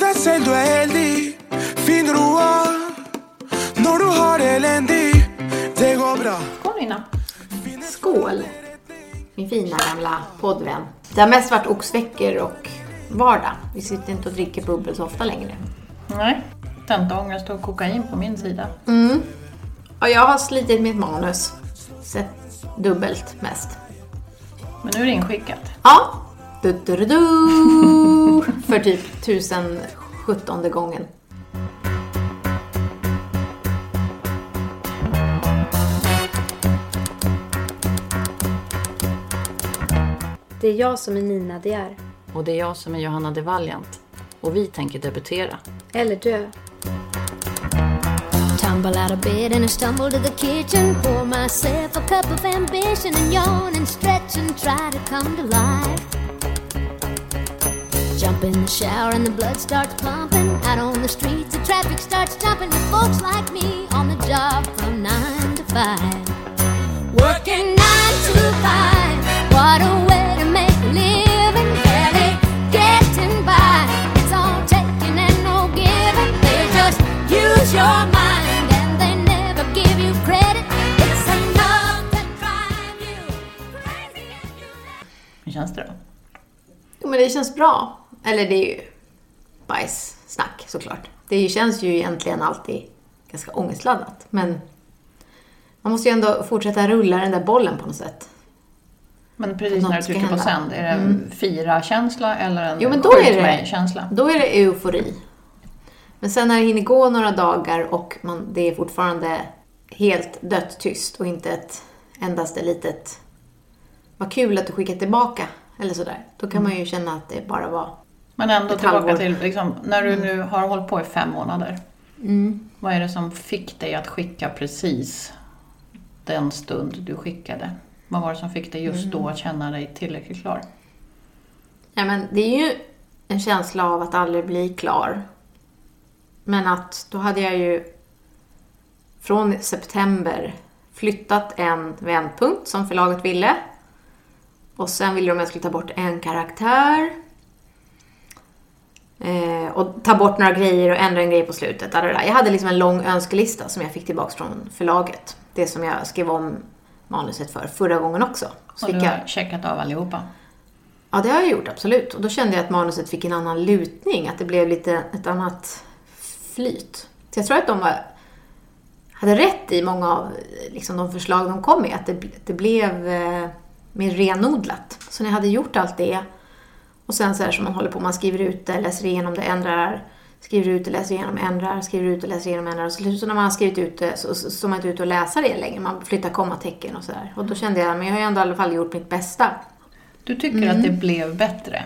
Deg selv du er heldig. Finn roa når du har det elendig. Det går bra. Skål Nina. Skål! Min fina gamla poddvän. Det har mest varit oxveckor och vardag. Vi sitter inte och dricker bubbel så ofta längre. Nej, tentaångest och kokain på min sida. Och jag har slitit med ett manus. Sett dubbelt mest. Men nu är det inskickat. Ja. Du, du, du, du. För typ tusen sjuttonde gången. Det är jag som är Nina De är. Och det är jag som är Johanna de Valiant. Och vi tänker debutera. Eller dö. Tumble out of bed and I stumble to the kitchen. Pour myself a cup of ambition and yawn and stretch and try to come to life. Jump in the shower and the blood starts pumping. Out on the streets, the traffic starts jumping with folks like me on the job from nine to five. Working nine to five. What a way to make a living. Barely getting by. It's all taking and no giving. They just use your mind and they never give you credit. It's enough to drive you crazy. and you Hur känns det då? Jo, men det känns bra. Eller det är ju bajssnack såklart. Det känns ju egentligen alltid ganska ångestladdat. Men man måste ju ändå fortsätta rulla den där bollen på något sätt. Men precis när du trycker på. Mm. sänd, är det en fira-känsla eller en Jo, men då är det- mig-känsla? Då är det eufori. Men sen när det hinner gå några dagar och man, det är fortfarande helt dött tyst och inte ett endaste litet vad kul att du skickade tillbaka eller sådär. Då kan man ju känna att det bara var Men ändå tillbaka halvår. till, liksom, när du nu har hållit på i fem månader. Vad är det som fick dig att skicka precis den stund du skickade? Vad var det som fick dig just då att känna dig tillräckligt klar? Ja, men det är ju en känsla av att aldrig bli klar. Men att då hade jag ju från september flyttat en vändpunkt som förlaget ville. Och sen ville de att jag skulle ta bort en karaktär. Eh, och ta bort några grejer och ändra en grej på slutet. Där, där. Jag hade liksom en lång önskelista som jag fick tillbaka från förlaget. Det som jag skrev om manuset för förra gången också. Så Och du fick jag har checkat av allihopa? Ja, det har jag gjort, absolut. Och då kände jag att manuset fick en annan lutning, att det blev lite ett annat flyt. Så jag tror att de var, hade rätt i många av liksom, de förslag de kom med, att det, det blev eh, mer renodlat. Så när jag hade gjort allt det, och sen så här som man håller på, man skriver ut det, läser igenom det, ändrar, skriver ut det, läser igenom, ändrar, skriver ut det, läser igenom, ändrar. Och så, så när man har skrivit ut det så så står man inte ut och läsa det längre, man flyttar kommatecken och sådär. Och då kände jag, men jag har ju ändå i alla fall gjort mitt bästa. Du tycker att det blev bättre.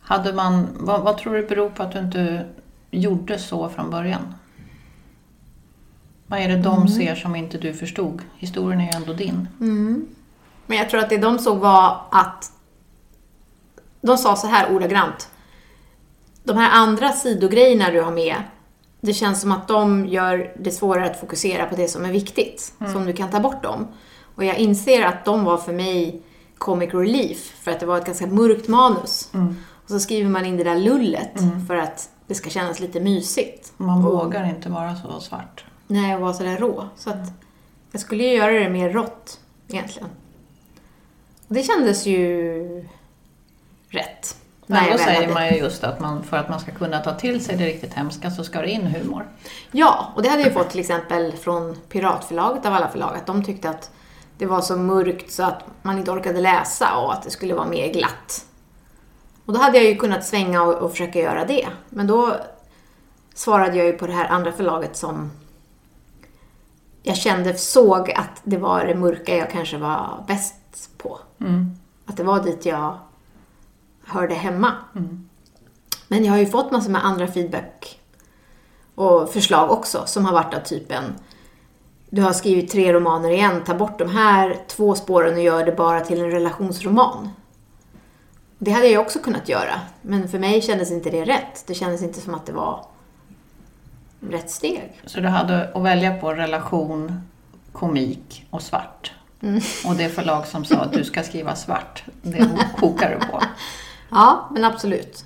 Hade man, vad, vad tror du beror på att du inte gjorde så från början? Vad är det de ser som inte du förstod? Historien är ju ändå din. Men jag tror att det de såg var att de sa så här ordagrant. De här andra sidogrejerna du har med, det känns som att de gör det svårare att fokusera på det som är viktigt. Som du kan ta bort dem. Och jag inser att de var för mig comic relief, för att det var ett ganska mörkt manus. Och så skriver man in det där lullet för att det ska kännas lite mysigt. Man Och- vågar inte vara så svart. Nej, och vara sådär rå. Så att jag skulle ju göra det mer rått, egentligen. Och det kändes ju rätt. Jag då säger hade- man ju just att man, för att man ska kunna ta till sig det riktigt hemska så ska det in humor. Ja, och det hade jag fått till exempel från Piratförlaget av alla förlag, att de tyckte att det var så mörkt så att man inte orkade läsa och att det skulle vara mer glatt. Och då hade jag ju kunnat svänga och, och försöka göra det. Men då svarade jag ju på det här andra förlaget som jag kände, såg att det var det mörka jag kanske var bäst på. Att det var dit jag hörde hemma. Men jag har ju fått massor med andra feedback och förslag också som har varit av typen du har skrivit tre romaner igen, ta bort de här två spåren och gör det bara till en relationsroman. Det hade jag också kunnat göra, men för mig kändes inte det rätt. Det kändes inte som att det var rätt steg. Så du hade att välja på relation, komik och svart. Och det förlag som sa att du ska skriva svart, det kokar du på. Ja, men absolut.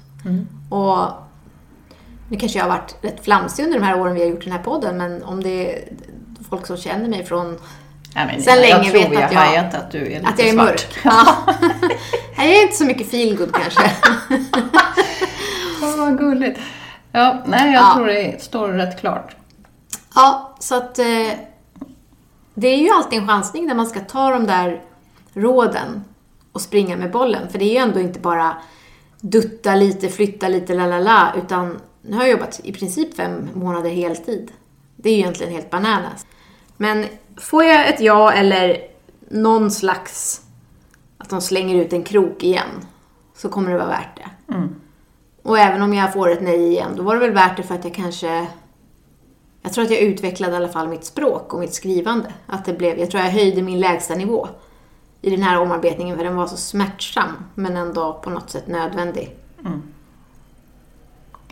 Och Nu kanske jag har varit rätt flamsig under de här åren vi har gjort den här podden, men om det är folk som känner mig från Nej, men Sen jag länge vet att jag- hajat att du är lite att jag är svart. mörk. Ja. Jag är inte så mycket feelgood kanske. Åh, vad gulligt. Ja, nej, jag Ja. tror det står rätt klart. Ja, så att eh, det är ju alltid en chansning när man ska ta de där råden och springa med bollen. För det är ju ändå inte bara dutta lite, flytta lite, la la la, utan nu har jag jobbat i princip fem månader heltid. Det är ju egentligen helt bananas. Men får jag ett ja eller någon slags att de slänger ut en krok igen, så kommer det vara värt det. Och även om jag får ett nej igen, då var det väl värt det för att jag kanske jag tror att jag utvecklade i alla fall mitt språk och mitt skrivande. Att det blev, jag tror jag höjde min lägsta nivå i den här omarbetningen för den var så smärtsam men ändå på något sätt nödvändig.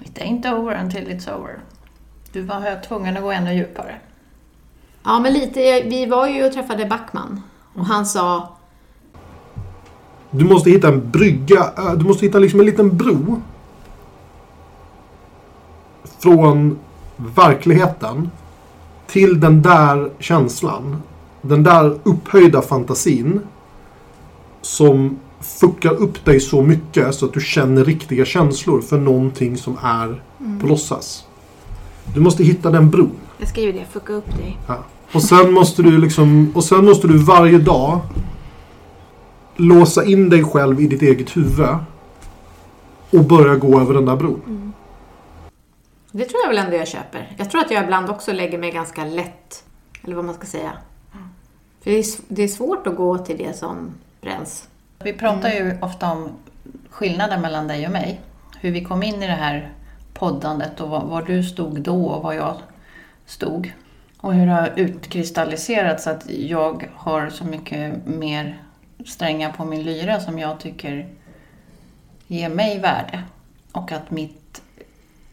It ain't over until it's over. Du var tvungen att gå ännu djupare. Ja, men lite. Vi var ju och träffade Backman och han sa Du måste hitta en brygga. Du måste hitta liksom en liten bro. Från verkligheten till den där känslan. Den där upphöjda fantasin. Som fuckar upp dig så mycket så att du känner riktiga känslor för någonting som är på låtsas. Du måste hitta den bron. Jag skriver det, fucka upp dig. Ja. Och sen måste du liksom, och sen måste du varje dag låsa in dig själv i ditt eget huvud och börja gå över den där bron. Det tror jag väl ändå jag köper. Jag tror att jag ibland också lägger mig ganska lätt, eller vad man ska säga. För det är, det är svårt att gå till det som bränns. Vi pratar ju ofta om skillnaden mellan dig och mig. Hur vi kom in i det här poddandet och var, var du stod då och var jag stod. Och hur det har utkristalliserats att jag har så mycket mer strängar på min lyra som jag tycker ger mig värde. Och att mitt,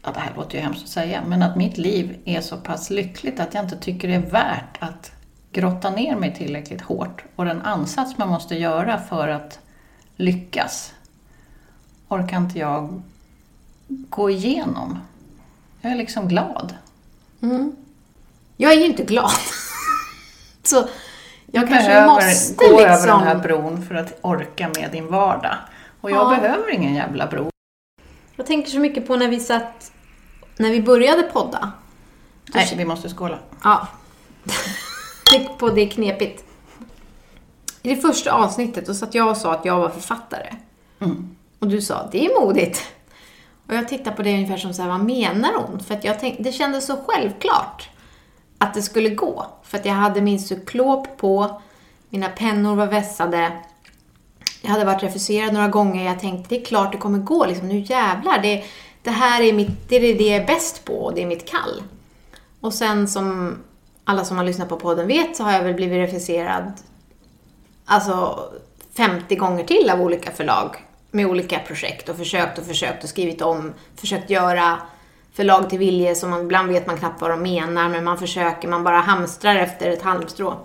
ja det här låter ju hemskt att säga, men att mitt liv är så pass lyckligt att jag inte tycker det är värt att grotta ner mig tillräckligt hårt. Och den ansats man måste göra för att lyckas orkar inte jag gå igenom. Jag är liksom glad. Jag är ju inte glad. så jag kanske behöver måste gå liksom... över den här bron för att orka med din vardag. Och jag Ja. behöver ingen jävla bro. Jag tänker så mycket på när vi satt... När vi började podda. Nej, vi måste skåla. Ja. Tänk på det är knepigt. I det första avsnittet då satt jag och sa att jag var författare. Och du sa, det är modigt. Och jag tittade på det ungefär som så här, vad menar hon? För att jag tänkte, det kändes så självklart att det skulle gå. För att jag hade min cyklop på, mina pennor var vässade. Jag hade varit refuserad några gånger. Jag tänkte, det är klart det kommer gå. Liksom, nu jävlar. Det, det här är, mitt, det är det jag är bäst på och det är mitt kall. Och sen som alla som har lyssnat på podden vet så har jag väl blivit refuserad alltså 50 gånger till av olika förlag med olika projekt och försökt och försökt och skrivit om, försökt göra förlag till vilje som man ibland vet man knappt vad de menar men man försöker, man bara hamstrar efter ett halmstrå.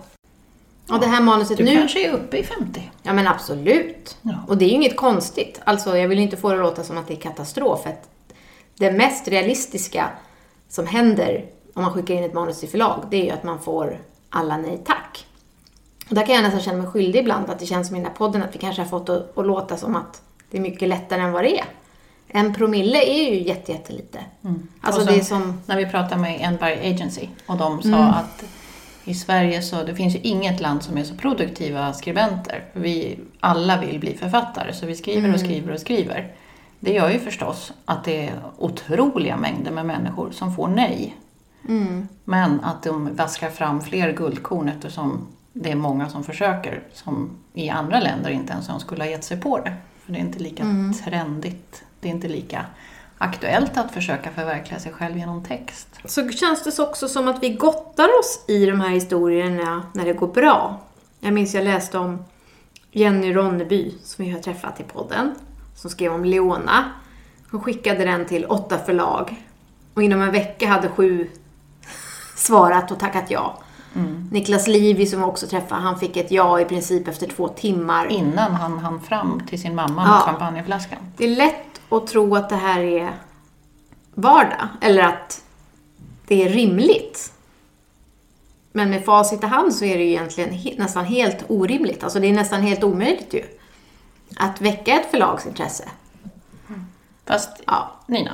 Och det här manuset Du nu... kanske är uppe i 50. Ja men absolut. Ja. Och det är ju inget konstigt. Alltså jag vill inte få det att låta som att det är katastrof. För att det mest realistiska som händer om man skickar in ett manus till förlag, det är ju att man får alla nej tack. Och där kan jag nästan känna mig skyldig ibland, att det känns som i den här podden att vi kanske har fått det att låta som att det är mycket lättare än vad det är. En promille är ju jätte, jättelite. Alltså Och det är som... När vi pratade med Enberg Agency och de sa Mm. att i Sverige så det finns ju inget land som är så produktiva skribenter. Vi alla vill bli författare så vi skriver Mm. och skriver och skriver. Det gör ju förstås att det är otroliga mängder med människor som får nej. Mm. Men att de vaskar fram fler guldkorn eftersom det är många som försöker som i andra länder inte ens de skulle ha gett sig på det. För det är inte lika Mm. trendigt. Det är inte lika aktuellt att försöka förverkliga sig själv genom text. Så känns det också som att vi gottar oss i de här historierna när det går bra. Jag minns jag läste om Jenny Ronneby, som vi har träffat i podden, som skrev om Leona. Hon skickade den till åtta förlag. Och inom en vecka hade sju svarat och tackat ja. Niklas Livi som vi också träffade, han fick ett ja i princip efter två timmar. Innan han hann fram till sin mamma Ja. med champagneflaskan. Det är lätt att tro att det här är vardag. Eller att det är rimligt. Men med facit i hand så är det ju egentligen nästan helt orimligt. Alltså det är nästan helt omöjligt ju. Att väcka ett förlagsintresse. Fast Ja. Nina.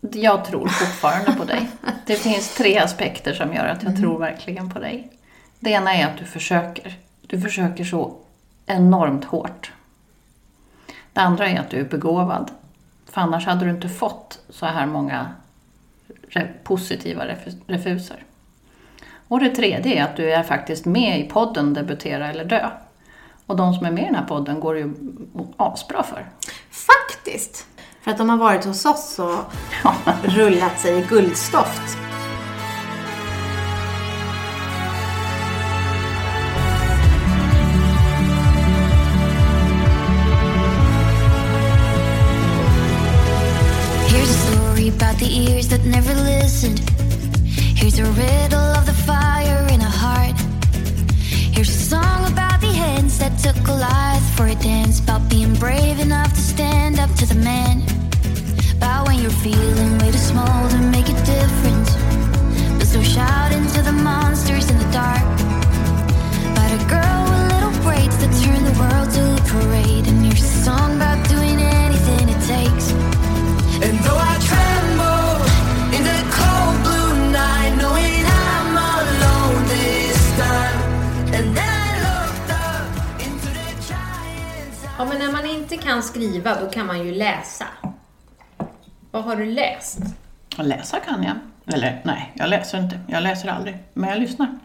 Jag tror fortfarande på dig. Det finns tre aspekter som gör att jag tror verkligen på dig. Det ena är att du försöker. Du försöker så enormt hårt. Det andra är att du är begåvad. För annars hade du inte fått så här många positiva refu- refuser. Och det tredje är att du är faktiskt med i podden Debutera eller dö. Och de som är med i den här podden går ju asbra för. Faktiskt. För att de har varit hos oss och rullat sig i guldstoft. Here's a story about the ears that never listened. Here's a riddle of the fire that took Goliath for a dance. About being brave enough to stand up to the man. About when you're feeling way too small to make a difference. But still shouting to the monsters in the dark. About a girl with little braids that turned the world to a parade. And a song about inte kan skriva, då kan man ju läsa. Vad har du läst? Läsa kan jag. Eller nej, jag läser inte. Jag läser aldrig. Men jag lyssnar.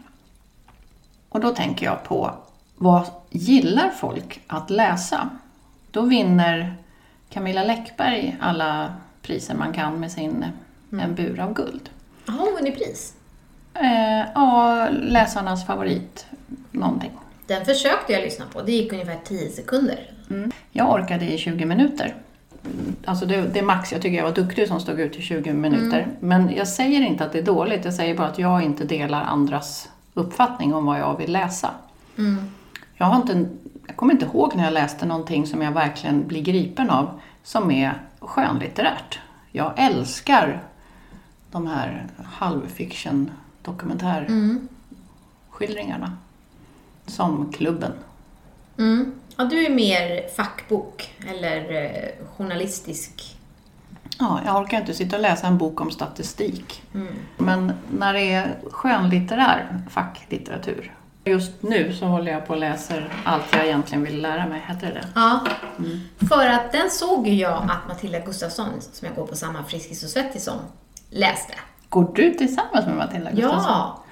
Och då tänker jag på vad gillar folk att läsa? Då vinner Camilla Läckberg alla priser man kan med sin En bur av guld. Har hon vunnit pris? Eh, ja, läsarnas favorit någonting. Den försökte jag lyssna på. Det gick ungefär 10 sekunder. Jag orkade i 20 minuter. Mm, Alltså det, det är max. Jag tycker jag var duktig som stod ut i 20 minuter. Men jag säger inte att det är dåligt. Jag säger bara att jag inte delar andras uppfattning om vad jag vill läsa. Jag, har inte, jag kommer inte ihåg när jag läste någonting som jag verkligen blir gripen av som är skönlitterärt. Jag älskar de här halvfiction dokumentärskildringarna. Som Klubben. Mm. Ja, du är mer fackbok eller eh, journalistisk. Ja, jag orkar inte sitta och läsa en bok om statistik. Men när det är skönlitterär facklitteratur. Just nu så håller jag på och läser Allt jag egentligen vill lära mig. Heter det? Ja, för att den såg ju jag att Matilda Gustafsson, som jag går på samma Friskis och Svettis som, läste. Går du tillsammans med Matilda Gustafsson? Ja,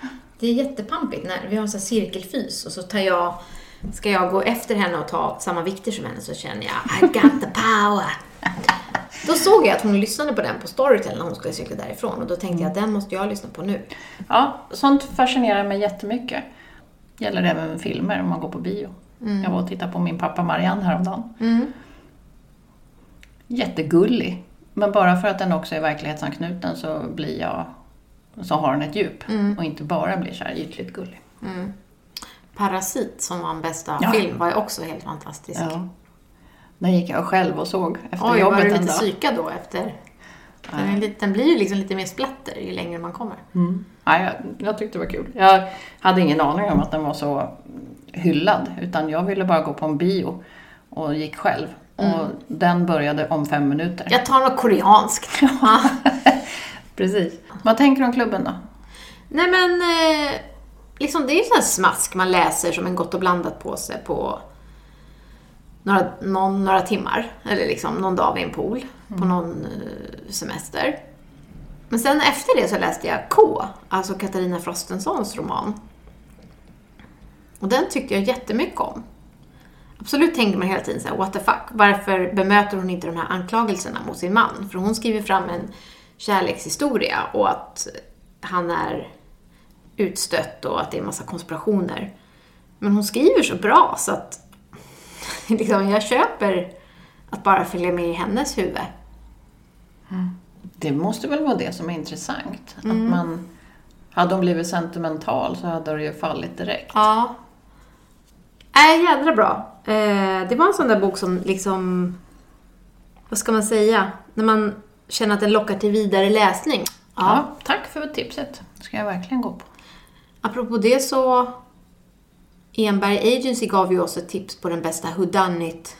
det är jättepampigt. När vi har här cirkelfys och så tar jag, ska jag gå efter henne och ta samma vikter som henne så känner jag I got the power. Då såg jag att hon lyssnade på den på Storytel när hon skulle cykla därifrån och då tänkte jag att den måste jag lyssna på nu. Ja, sånt fascinerar mig jättemycket. Gäller även med filmer om man går på bio. Jag var och tittade på min pappa Marianne häromdagen. Jättegullig. Men bara för att den också är verklighetsanknuten så blir jag så har den ett djup och inte bara blir så här ytligt gullig. Parasit som var en bästa Ja. film var ju också helt fantastisk. Ja. Den gick jag själv och såg efter Oj, var jobbet du en lite psykad då efter? Den, lite, den blir ju liksom lite mer splatter ju längre man kommer. Ja, jag, jag tyckte det var kul. Jag hade ingen aning om att den var så hyllad. Utan jag ville bara gå på en bio och gick själv. Och den började om fem minuter. Jag tar något koreanskt. Precis. Vad tänker du om klubben då? Nej men, eh, liksom, det är ju sån här smask man läser som en gott och blandat påse på några, någon, några timmar. Eller liksom någon dag vid en pool på någon eh, semester. Men sen efter det så läste jag K, alltså Katarina Frostensons roman. Och den tyckte jag jättemycket om. Absolut tänker man hela tiden så här, what the fuck, varför bemöter hon inte de här anklagelserna mot sin man? För hon skriver fram en kärlekshistoria och att han är utstött och att det är en massa konspirationer. Men hon skriver så bra så att liksom, jag köper att bara följa med i hennes huvud. Det måste väl vara det som är intressant. Att man, hade hon blivit sentimental så hade det ju fallit direkt. Ja. Äh, jädra bra. Eh, det var en sån där bok som liksom, vad ska man säga, när man känner att den lockar till vidare läsning. Ja, tack för tipset. Det ska jag verkligen gå på. Apropå det så Enberg Agency gav ju oss ett tips på den bästa whodunit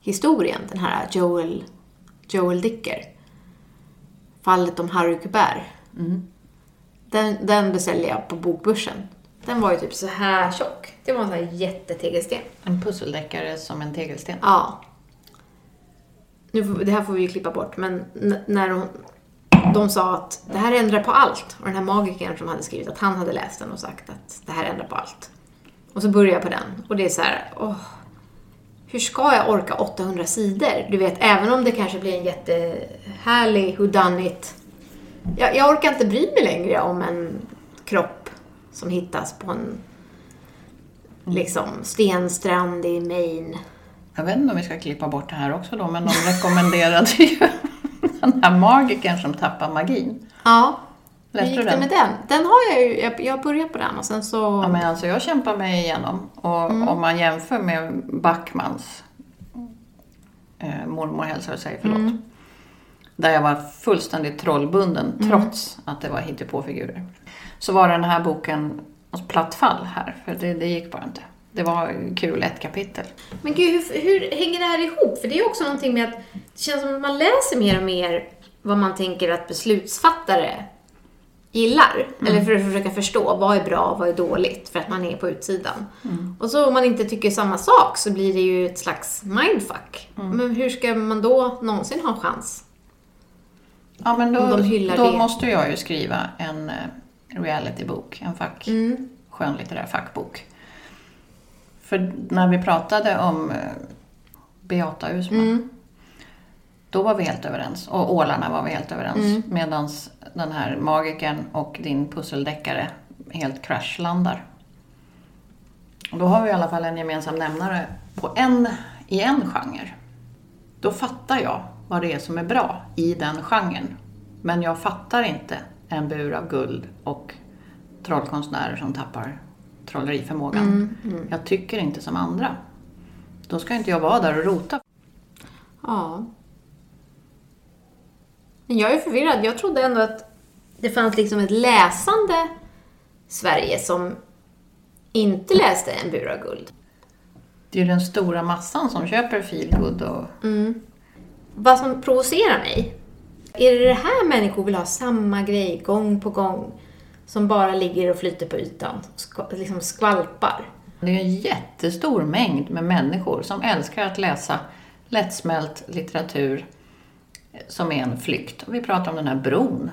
historien, den här Joel, Joel Dicker. Fallet om Harry Kubert. Den, den beställde jag på bokbörsen. Den var ju typ så här tjock. Det var en sån här jättetegelsten. En pusseldeckare som en tegelsten. Ja. Nu, det här får vi ju klippa bort, men när hon... de sa att det här ändrar på allt. Och den här magikern som hade skrivit att han hade läst den och sagt att det här ändrar på allt. Och så börjar jag på den och det är så här, åh. Hur ska jag orka 800 sidor? Du vet, även om det kanske blir en jättehärlig whodunit. Jag, jag orkar inte bry mig längre om en kropp som hittas på en liksom stenstrand i Maine. Jag vet inte om vi ska klippa bort det här också då, men de rekommenderade ju den här magikern som tappar magin. Ja. Läste Hur gick det den? med den? Den har jag ju, jag, jag började på den och sen så... Ja, men alltså jag kämpar mig igenom. Och om man jämför med Backmans eh, Mormor hälsar sig, förlåt. Där jag var fullständigt trollbunden trots att det var hittepåfigurer. Så var den här boken alltså, platt fall här, för det, det gick bara inte. Det var kul ett kapitel. Men gud, hur, hur hänger det här ihop? För det är också någonting med att det känns som att man läser mer och mer vad man tänker att beslutsfattare gillar. Eller för att försöka förstå vad är bra och vad är dåligt för att man är på utsidan. Och så om man inte tycker samma sak så blir det ju ett slags mindfuck. Men hur ska man då någonsin ha en chans? Ja, men då, Om de då det. måste jag ju skriva en eh, reality-bok, en fack, Mm. skönlitterär fackbok. För när vi pratade om eh, Beata Usman, Mm. då var vi helt överens. Och ålarna var vi helt överens. Mm. Medan den här magikern och din pusseldeckare helt kraschlandar. Och då har vi i alla fall en gemensam nämnare på en, i en genre. Då fattar jag vad det är som är bra i den genren. Men jag fattar inte en bur av guld och trollkonstnärer som tappar trolleriförmågan. Jag tycker inte som andra. Då ska inte jag vara där och rota. Ja. Men jag är förvirrad. Jag trodde ändå att det fanns liksom ett läsande Sverige som inte läste En bur av guld. Det är ju den stora massan som köper feelgood och... Vad som provocerar mig, är det det här människor vill ha samma grej gång på gång som bara ligger och flyter på ytan, liksom skvalpar? Det är en jättestor mängd med människor som älskar att läsa lättsmält litteratur som är en flykt. Och vi pratar om den här bron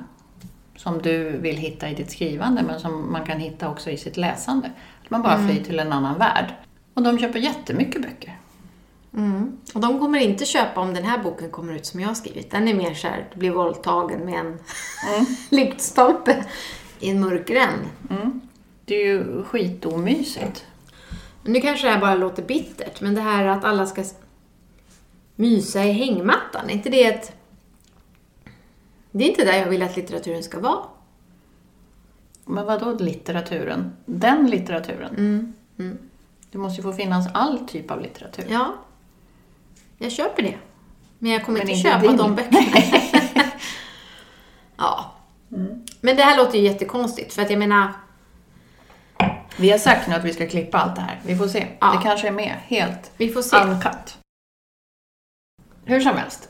som du vill hitta i ditt skrivande men som man kan hitta också i sitt läsande. Att man bara flyr till en annan värld. Och de köper jättemycket böcker. Och de kommer inte köpa om den här boken kommer ut som jag har skrivit. Den är mer såhär, du blir våldtagen med en lyktstolpe i en mörk gränd. Det är ju skitomysigt. Nu kanske det här bara låter bittert, men det här att alla ska mysa i hängmattan, är inte det ett... Det är inte där jag vill att litteraturen ska vara. Men vad då litteraturen? Den litteraturen? Det måste ju få finnas all typ av litteratur. Ja, jag köper det. Men jag kommer Men inte inte köpa din. de böckerna. ja. Men det här låter ju jättekonstigt, för att jag menar, Vi har sagt nu att vi ska klippa allt det här. Vi får se. Ja. Det kanske är med helt vi får se. uncut. Hur som helst.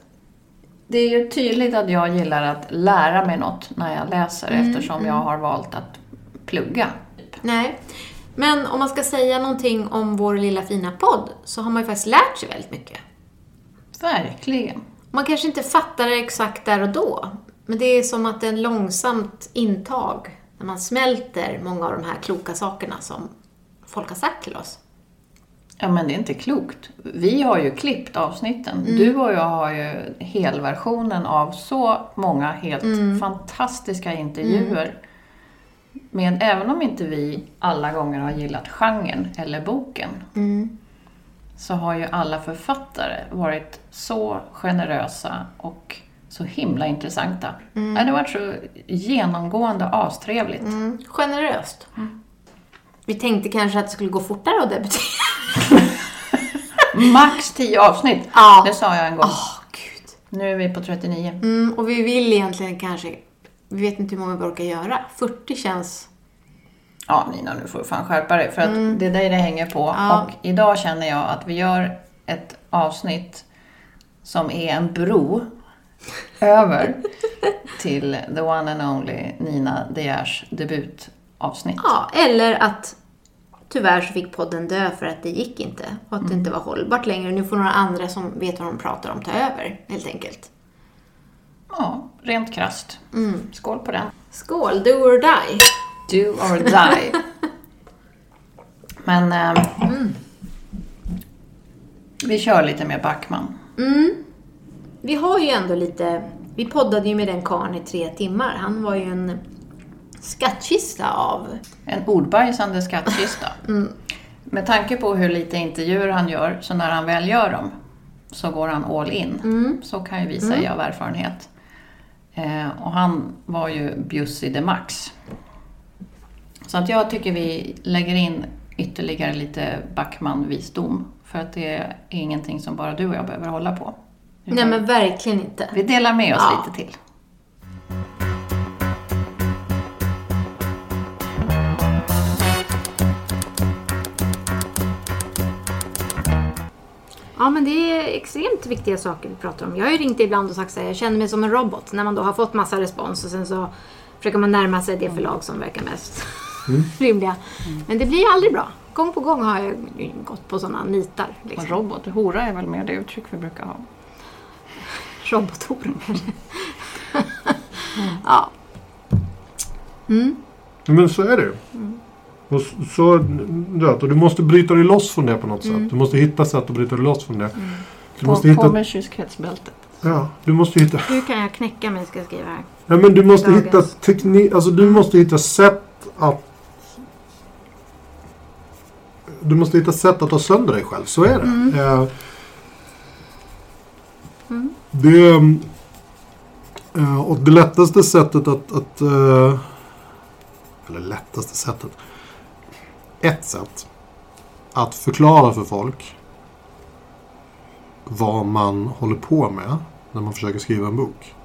Det är ju tydligt att jag gillar att lära mig något när jag läser eftersom jag har valt att plugga. Nej. Men om man ska säga någonting om vår lilla fina podd, så har man ju faktiskt lärt sig väldigt mycket. Verkligen. Man kanske inte fattar det exakt där och då, men det är som att det är en långsamt intag när man smälter många av de här kloka sakerna som folk har sagt till oss. Ja, men det är inte klokt. Vi har ju klippt avsnitten. Du och jag har ju helversionen av så många helt fantastiska intervjuer. Med, även om inte vi alla gånger har gillat genren eller boken, så har ju alla författare varit så generösa och så himla intressanta. Ja, Det har varit så genomgående astrevligt. Generöst. Vi tänkte kanske att det skulle gå fortare att debutera. Max tio avsnitt, Ja. det sa jag en gång. Åh, gud. Nu är vi på 39. Mm, och vi vill egentligen kanske, vi vet inte hur många vi orkar göra. 40 känns... Ja, Nina, nu får du fan skärpa dig. För att det är dig det hänger på. Mm. Ja. Och idag känner jag att vi gör ett avsnitt som är en bro över till the one and only Nina De Geers debutavsnitt. Ja, eller att tyvärr så fick podden dö för att det gick inte. Och att det inte var hållbart längre. Nu får några andra som vet vad de pratar om ta över, helt enkelt. Ja, rent krasst. Skål på den. Skål, do or die. Do or die. Men eh, vi kör lite med Backman. Vi har ju ändå lite... Vi poddade ju med den karln i tre timmar. Han var ju en skattkista av... En ordbajsande skattkista. Med tanke på hur lite intervjuer han gör, så när han väl gör dem så går han all in. Så kan ju vi säga av erfarenhet. Eh, och han var ju bjussig de max. Så att jag tycker vi lägger in ytterligare lite Backman-visdom. För att det är ingenting som bara du och jag behöver hålla på. Nej men verkligen inte. Vi delar med oss Ja. lite till. Ja, men det är extremt viktiga saker vi pratar om. Jag har ju ringt ibland och sagt så här, jag känner mig som en robot. När man då har fått massa respons och sen så försöker man närma sig det förlag som verkar mest rimliga. Men det blir aldrig bra. Gång på gång har jag gått på sådana nitar. Och Liksom. robot, hora är väl mer det uttryck vi brukar ha. Robothoror kanske. ja. Men så är det ju. Och s- så, du, vet, och du måste bryta dig loss från det på något sätt. Du måste hitta sätt att bryta dig loss från det. Du På, måste på hitta... med kyskhetsbältet. Ja, du måste hitta... Hur kan jag knäcka mig ska jag skriva här. Ja, men du måste Dagens. hitta teknik... Alltså du måste hitta sätt att... Du måste hitta sätt att ta sönder dig själv. Så är det. Eh, det... Mm, eh, och det lättaste sättet att... att eh, eller lättaste sättet. Ett sätt att förklara för folk vad man håller på med när man försöker skriva en bok.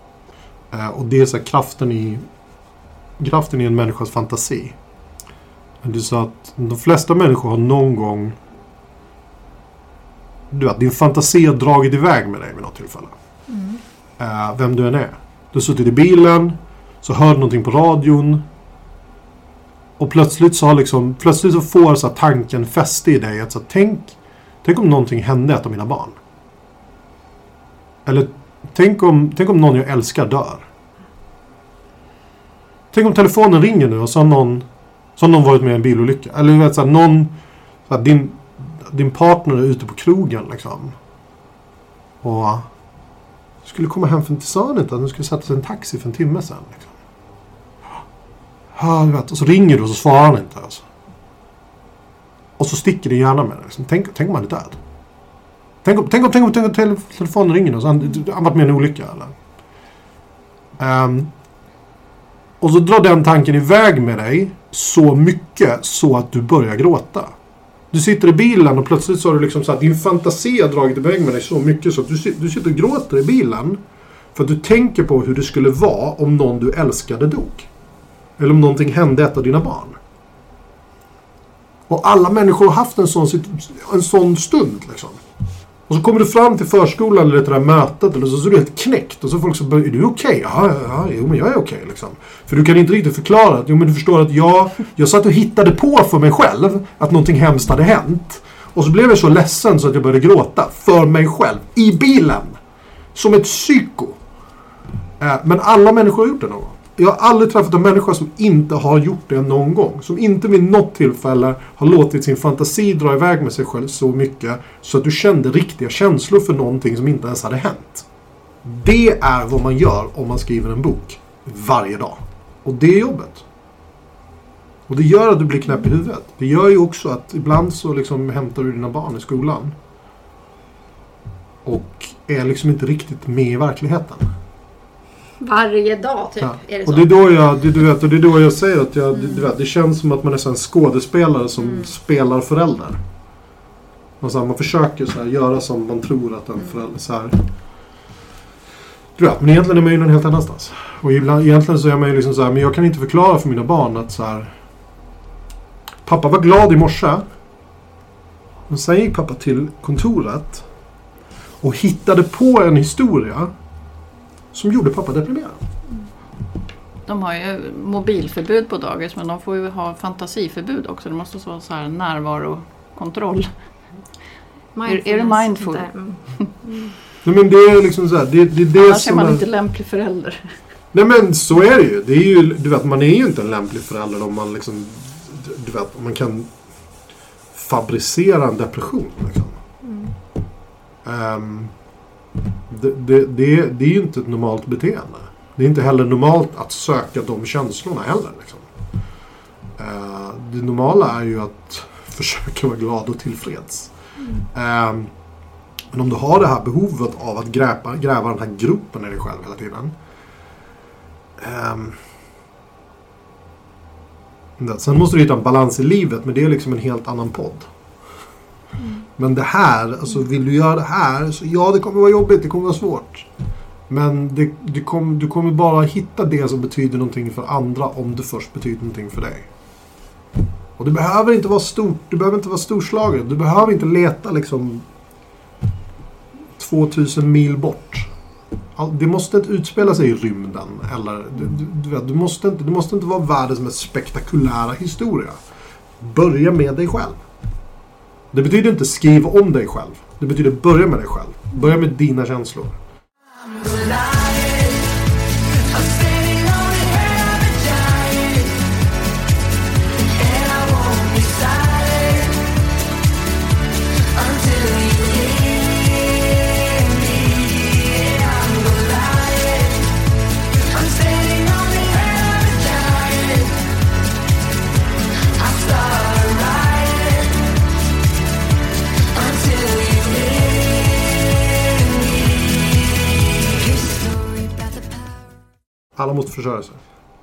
Eh, och det är så här, kraften i kraften i en människas fantasi. Det är så att de flesta människor har någon gång du vet, din fantasi har dragit iväg med dig vid något tillfälle. Mm. vem du än är. Du har suttit i bilen, så hör du någonting på radion. Och plötsligt så, har liksom, plötsligt så får så här, tanken fäste i dig. Att så här, tänk, tänk om någonting hände ett av mina barn. Eller tänk om, tänk om någon jag älskar dör. Tänk om telefonen ringer nu och så har någon, så har någon varit med i en bilolycka. Eller du vet, så här, någon, så här, din, din partner är ute på krogen liksom. Och skulle komma hem för sa han inte att hon skulle sätta sig i en taxi för en timme sedan. Liksom. Ja, du vet, och så ringer du och så svarar han inte. Alltså. Och så sticker din hjärna med det. Liksom. Tänk, tänk om han är död. Tänk om, tänk om, tänk om, tänk om tele- telefonen ringer och så har han, han varit med i en olycka. Eller? Um, och så drar den tanken iväg med dig så mycket så att du börjar gråta. Du sitter i bilen och plötsligt så har du liksom så här, din fantasi har dragit iväg med dig så mycket så att du, du sitter och gråter i bilen. För att du tänker på hur det skulle vara om någon du älskade dog. Eller om någonting hände ett av dina barn. Och alla människor har haft en sån, en sån stund. Liksom. Och så kommer du fram till förskolan eller till det där mötet eller så, så är du helt knäckt. Och så folk så är du okej? Ja, ja, ja, jo men jag är okej liksom. För du kan inte riktigt förklara att, jo men du förstår att jag, jag satt och hittade på för mig själv att någonting hemskt hade hänt. Och så blev jag så ledsen så att jag började gråta. För mig själv. I bilen. Som ett psyko. Eh, men alla människor har gjort det någon gång. Jag har aldrig träffat en människa som inte har gjort det någon gång. Som inte vid något tillfälle har låtit sin fantasi dra iväg med sig själv så mycket så att du kände riktiga känslor för någonting som inte ens hade hänt. Det är vad man gör om man skriver en bok. Varje dag. Och det är jobbet. Och det gör att du blir knäpp i huvudet. Det gör ju också att ibland så liksom hämtar du dina barn i skolan. Och är liksom inte riktigt med i verkligheten. Varje dag typ Ja. är det Och det är då jag, det, du vet, och det är då jag säger att jag, du vet, det känns som att man är en skådespelare som spelar förälder. Och så här, man försöker så här, göra som man tror att en förälder... Så här. Du vet, men egentligen är man ju någon helt annanstans. Och ibland, egentligen så är man ju liksom så här, men jag kan inte förklara för mina barn att så här. Pappa var glad i morse. Men sen gick pappa till kontoret. Och hittade på en historia. Som gjorde pappa deprimerad. De har ju mobilförbud på dagis men de får ju ha fantasiförbud också. Det måste vara så här närvarokontroll. Är- är det mindful? Mm. Nej men det är liksom så här, det, det är det Annars är man är... inte lämplig förälder. Nej men så är det ju. Det är ju du vet, man är ju inte en lämplig förälder om man liksom... Du vet, om man kan fabricera en depression. Liksom. Ehm, det, det, det, det är ju inte ett normalt beteende. Det är inte heller normalt att söka de känslorna heller. Liksom. Eh, det normala är ju att försöka vara glad och tillfreds. Ehm, men om du har det här behovet av att gräva, gräva den här gruppen i dig själv hela tiden. Det- sen måste du hitta en balans i livet, men det är liksom en helt annan podd. Men det här, alltså vill du göra det här, så ja det kommer vara jobbigt, det kommer vara svårt. Men det, du, kom, du kommer bara hitta det som betyder någonting för andra om det först betyder någonting för dig. Och det behöver inte vara stort, du behöver inte vara storslagen. Du behöver inte leta liksom 2000 mil bort. All- Det måste inte utspela sig i rymden. Eller, du, du, du, vet, du, måste inte, du måste inte vara världens mest spektakulära historia. Börja med dig själv. Det betyder inte skriv om dig själv. Det betyder börja med dig själv. Börja med dina känslor. Alla måste försörja sig.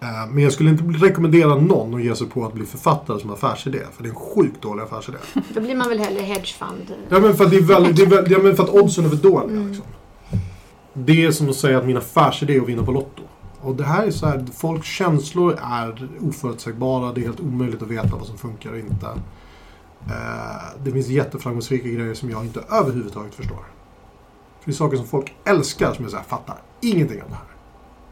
Eh, Men jag skulle inte rekommendera någon att ge sig på att bli författare som affärsidé. För det är en sjukt dålig affärsidé. Då blir man väl hellre hedgefund. Ja men för att, det är väldigt, det är väl, ja, men för att oddsen är för dåliga. Liksom. Det är som att säga att min affärsidé är att vinna på Lotto. Och det här är så här, folks känslor är oförutsägbara. Det är helt omöjligt att veta vad som funkar och inte. Eh, det finns jätteframgångsrika grejer som jag inte överhuvudtaget förstår. Det finns saker som folk älskar som jag säger, fattar ingenting av det här.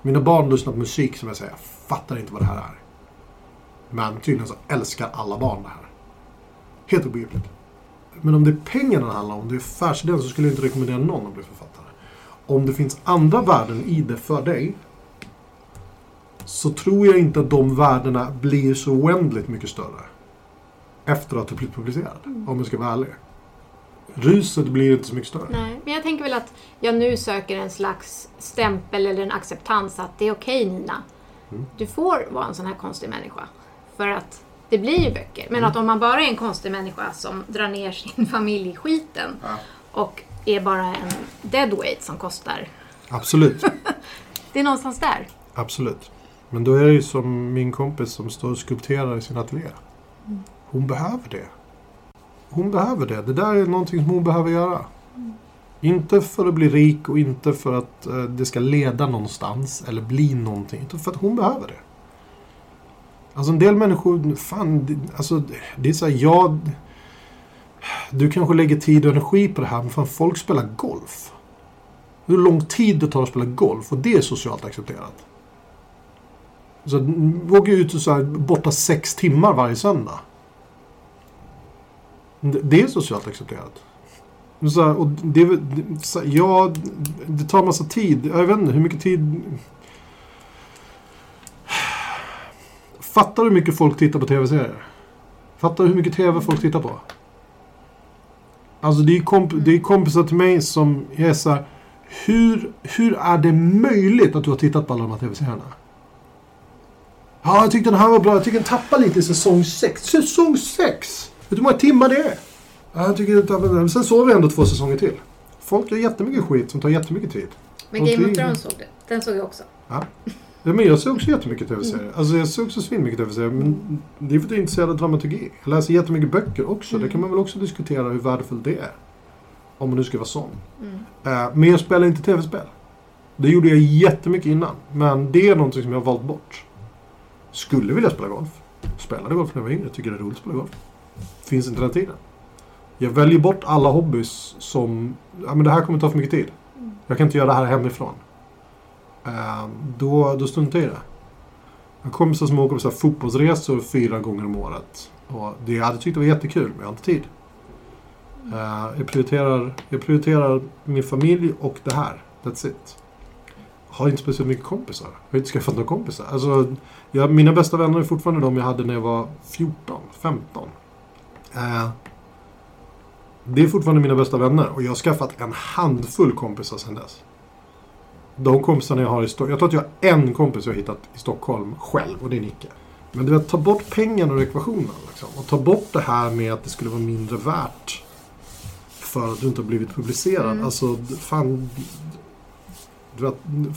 Mina barn lyssnar på musik som jag säger, jag fattar inte vad det här är. Men tydligen så älskar alla barn det här. Helt obegripligt. Men om det är pengarna det handlar om, det är affärsidén, så skulle jag inte rekommendera någon att bli författare. Om det finns andra värden i det för dig så tror jag inte att de värdena blir så oändligt mycket större efter att du blivit publicerad. Om jag ska vara ärlig. Ruset blir inte så mycket större. Nej, men jag tänker väl att jag nu söker en slags stämpel eller en acceptans att det är okej Nina. Mm. Du får vara en sån här konstig människa. För att det blir ju böcker. Mm. Men att om man bara är en konstig människa som drar ner sin familj i skiten Ja. och är bara en deadweight som kostar. Absolut. Det är någonstans där. Absolut. Men då är det ju som min kompis som står och skulpterar i sin ateljé. Hon behöver det. Hon behöver det. Det där är någonting som hon behöver göra. Inte för att bli rik och inte för att eh, det ska leda någonstans eller bli någonting. Utan för att hon behöver det. Alltså en del människor, fan, det, alltså, det är såhär, jag... Du kanske lägger tid och energi på det här, men fan folk spelar golf. Hur lång tid det tar att spela golf och det är socialt accepterat. Så att, vi åker ut och så här, borta sex timmar varje söndag. Det, är socialt accepterat. Så här, och det, så här, ja, det tar massa tid. Jag vet inte hur mycket tid... Fattar du hur mycket folk tittar på tv-serier? Fattar du hur mycket tv folk tittar på? Alltså det är, komp- det är kompisar till mig som är så här, hur, hur är det möjligt att du har tittat på alla de här tv-serierna? Ja, jag tyckte den här var bra. Jag tycker den tappar lite i säsong 6. Säsong 6! Vet du hur många timmar det är? Ja, jag tycker tappar... Men Sen såg vi ändå två säsonger till. Folk gör jättemycket skit som tar jättemycket tid. Men Game of Thrones såg det. Den såg jag också. Ja. Ja, men jag ser också jättemycket tv-serier. Alltså jag ser också svinmycket tv-serier. Men det är för att jag är intresserad av dramaturgi. Jag läser jättemycket böcker också. Det kan man väl också diskutera hur värdefullt det är. Om man nu ska vara sån. Mm. Eh, men jag spelar inte tv-spel. Det gjorde jag jättemycket innan. Men det är någonting som jag har valt bort. Skulle vilja spela golf. Spelade golf när jag var yngre. Tycker det är roligt att spela golf. Finns inte den tiden. Jag väljer bort alla hobbys som... Ja, men det här kommer ta för mycket tid. Jag kan inte göra det här hemifrån. Ehm, då, då struntar jag i det. Jag har kompisar som åker på så här fotbollsresor fyra gånger om året. Och det jag hade tyckt var jättekul, men jag har inte tid. Ehm, jag, prioriterar, jag prioriterar min familj och det här. That's it. Har inte speciellt mycket kompisar. Jag har inte skaffat några kompisar. Alltså, jag, mina bästa vänner är fortfarande de jag hade när jag var 14, 15. Eh, det är fortfarande mina bästa vänner och jag har skaffat en handfull kompisar sedan dess. De kompisarna jag har i Stockholm. Jag tror att jag har en kompis jag har hittat i Stockholm själv och det är Nicke. Men du vet, ta bort pengarna ur ekvationen. Liksom, och ta bort det här med att det skulle vara mindre värt för att du inte har blivit publicerad. Alltså, d- fan. Du vet,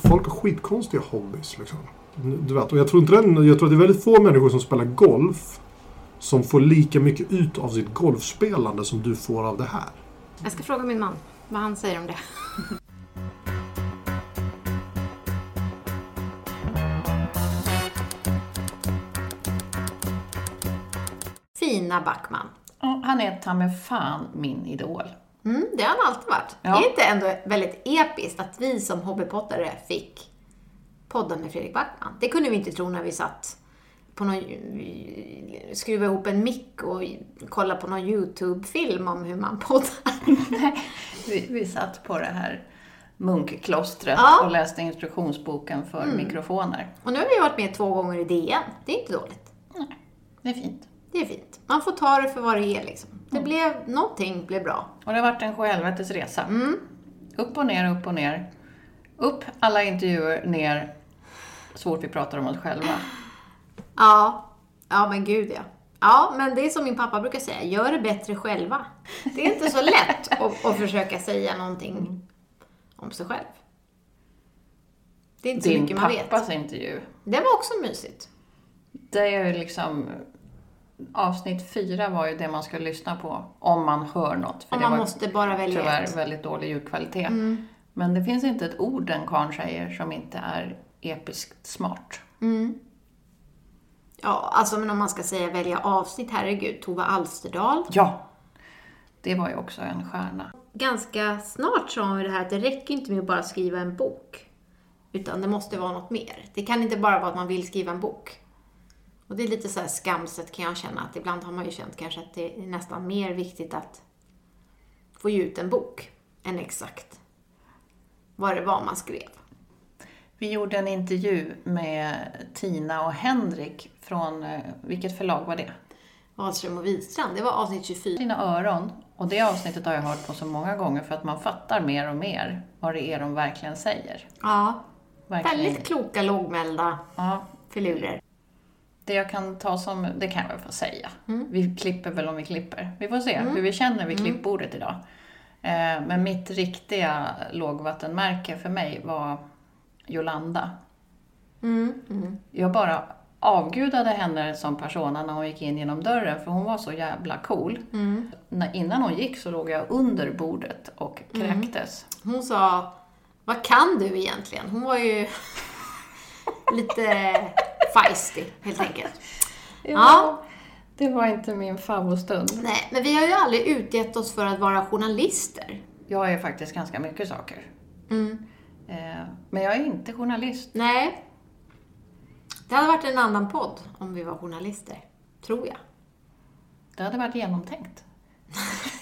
folk har skitkonstiga hobbys. Liksom. Du vet, och jag tror, inte den, jag tror att det är väldigt få människor som spelar golf som får lika mycket ut av sitt golfspelande som du får av det här. Jag ska fråga min man vad han säger om det. Fina Backman. Ja, Han är ta mig fan min idol. Mm, det har han alltid varit. Ja. Det är inte ändå väldigt episkt att vi som hobbypottare fick podda med Fredrik Backman? Det kunde vi inte tro när vi satt på någon, skruva ihop en mick och kolla på någon YouTube-film om hur man poddar. Vi, vi satt på det här munkklostret Ja. och läste instruktionsboken för mikrofoner. Och nu har vi varit med två gånger i DN. Det är inte dåligt. Det är fint. Det är fint. Man får ta det för vad det är liksom. Det blev, någonting blev bra. Och det har varit en sjuhelvetes resa. Mm. Upp och ner, upp och ner. Upp alla intervjuer, ner så fort vi pratar om oss själva. Ja, ja men gud ja. Ja, men det är som min pappa brukar säga, gör det bättre själva. Det är inte så lätt att, att försöka säga någonting om sig själv. Det är inte så Din mycket man vet. pappas intervju. Det var också mysigt. Det är ju liksom... Avsnitt fyra var ju det man ska lyssna på om man hör något. För Om det man var måste bara välja tyvärr ett. Mm. väldigt dålig ljudkvalitet. Men det finns inte ett ord den karln säger som inte är episkt smart. Ja, alltså men om man ska säga välja avsnitt, herregud, Tove Alsterdal. Ja! Det var ju också en stjärna. Ganska snart sa ju det här att det räcker inte med att bara skriva en bok. Utan det måste vara något mer. Det kan inte bara vara att man vill skriva en bok. Och det är lite så här skamset kan jag känna att ibland har man ju känt kanske att det är nästan mer viktigt att få ge ut en bok än exakt vad det var man skrev. Vi gjorde en intervju med Tina och Henrik från, eh, vilket förlag var det? Wahlström och Widstrand, det var avsnitt 24. Dina öron. Och det avsnittet har jag hört på så många gånger för att man fattar mer och mer vad det är de verkligen säger. Ja, Verkligen. väldigt kloka, lågmälda Ja, filurer. det jag kan ta som, det kan jag väl få säga. Mm. Vi klipper väl om vi klipper. Vi får se hur vi känner vid klippbordet idag. Eh, Men mitt riktiga lågvattenmärke för mig var Jolanda. Mm, Jag bara avgudade henne som persona när hon gick in genom dörren för hon var så jävla cool. Mm. När, innan hon gick så låg jag under bordet och Mm. kräktes. Hon sa, vad kan du egentligen? Hon var ju lite feisty, helt enkelt. Ja. Det var inte min favoritstund. Nej, men vi har ju aldrig utgett oss för att vara journalister. Jag är faktiskt ganska mycket saker. Mm. Eh, Men jag är inte journalist. Nej. Det hade varit en annan podd om vi var journalister, tror jag. Det hade varit genomtänkt.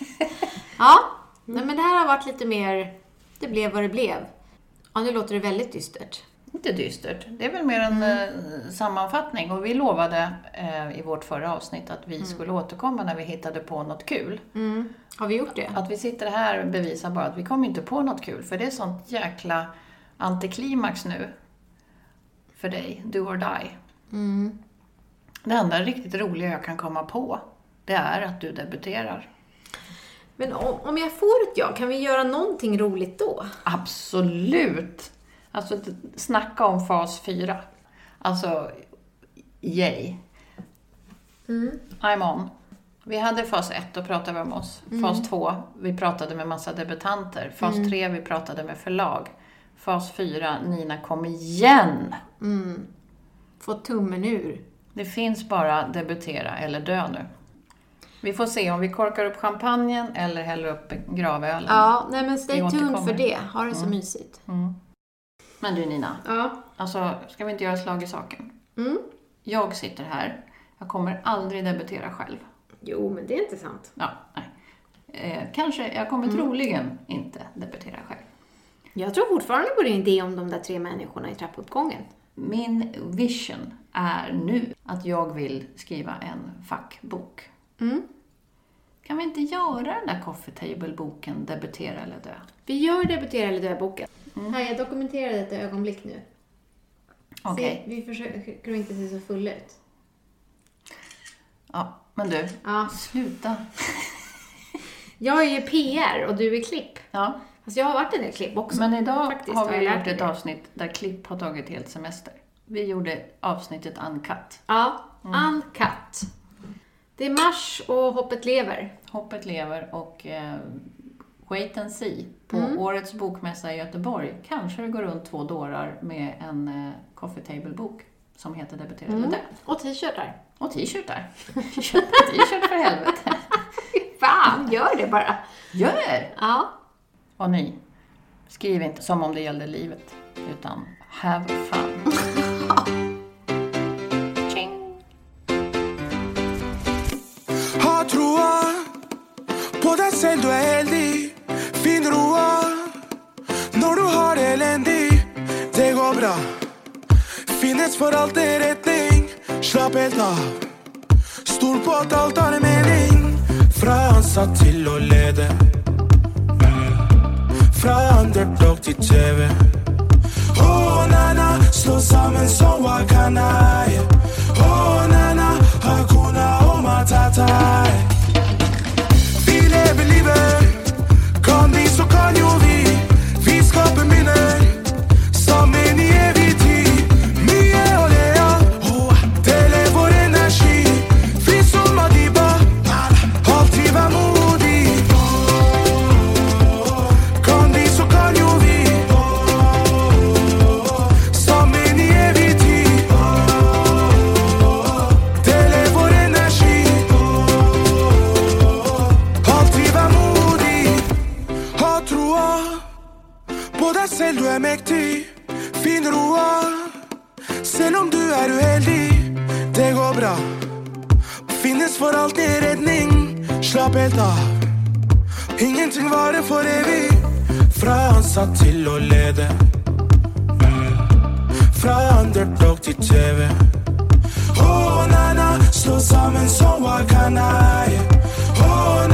Ja, nej, men det här har varit lite mer, det blev vad det blev. Ja, nu låter det väldigt dystert. Inte dystert. Det är väl mer en eh, sammanfattning. Och vi lovade eh, i vårt förra avsnitt att vi skulle återkomma när vi hittade på något kul. Mm. Har vi gjort det? Att vi sitter här bevisar bara att vi kommer inte på något kul. För det är sånt jäkla antiklimax nu. För dig, do or die. Det enda riktigt roliga jag kan komma på, det är att du debuterar. Men om, om jag får ett ja, kan vi göra någonting roligt då? Absolut! Alltså, snacka om fas 4. Alltså, yay. I'm on. Vi hade fas 1, då pratade vi om oss. Fas 2, vi pratade med massa debutanter. Fas 3, vi pratade med förlag. Fas 4, Nina kom igen! Få tummen ur. Det finns bara debutera eller dö nu. Vi får se om vi korkar upp champagnen eller häller upp gravölen. Ja, nej men stay tuned för det. Ha det så mysigt. Men du Nina, Ja. alltså ska vi inte göra slag i saken? Mm. Jag sitter här, jag kommer aldrig debutera själv. Jo, men det är inte sant. Ja, nej. Eh, kanske, jag kommer troligen inte debutera själv. Jag tror fortfarande på din idé om de där tre människorna i trappuppgången. Min vision är nu att jag vill skriva en fackbok. Mm. Kan vi inte göra den där coffee table-boken Debutera eller dö? Vi gör Debutera eller dö-boken. Här, jag dokumenterade ett ögonblick nu. Okej. Se, vi försöker inte se så fulla ut. Ja, men du, Ja. sluta. Jag är ju PR och du är klipp. Ja, Fast jag har varit en del klipp också. men idag Faktiskt har har vi lärt gjort ett avsnitt där Klipp har tagit helt semester. Vi gjorde avsnittet Uncut. Ja, uncut. Det är mars och hoppet lever. Hoppet lever och eh, wait and see. På Mm. årets bokmässa i Göteborg kanske det går runt två dårar med en eh, coffee table-bok som heter Debutera Mm. eller dö. Och t-shirtar. Och t-shirtar. Köp t-shirt för helvete. Fan, gör det bara. Gör! Ja. Och ni, skriv inte som om det gällde livet, utan have fun. Ha troa på du er heldig. Finn roa når du har det elendig. Det går bra. Finnes for alltid retning. Slapp helt av. Stol på at alt har en mening. Fra ansatt til å lede. Fra underdog til. Oh, nana, slå sammen som wakana. yeah. Oh, nana, hakuna og matata. Vi lever. Finnes for alltid räddning, Slapp helt av. Ingenting var det för evigt Fra ansatt till och lede. Fra underdog till TV. Oh, nana, slå samman som wakana. yeah. Oh,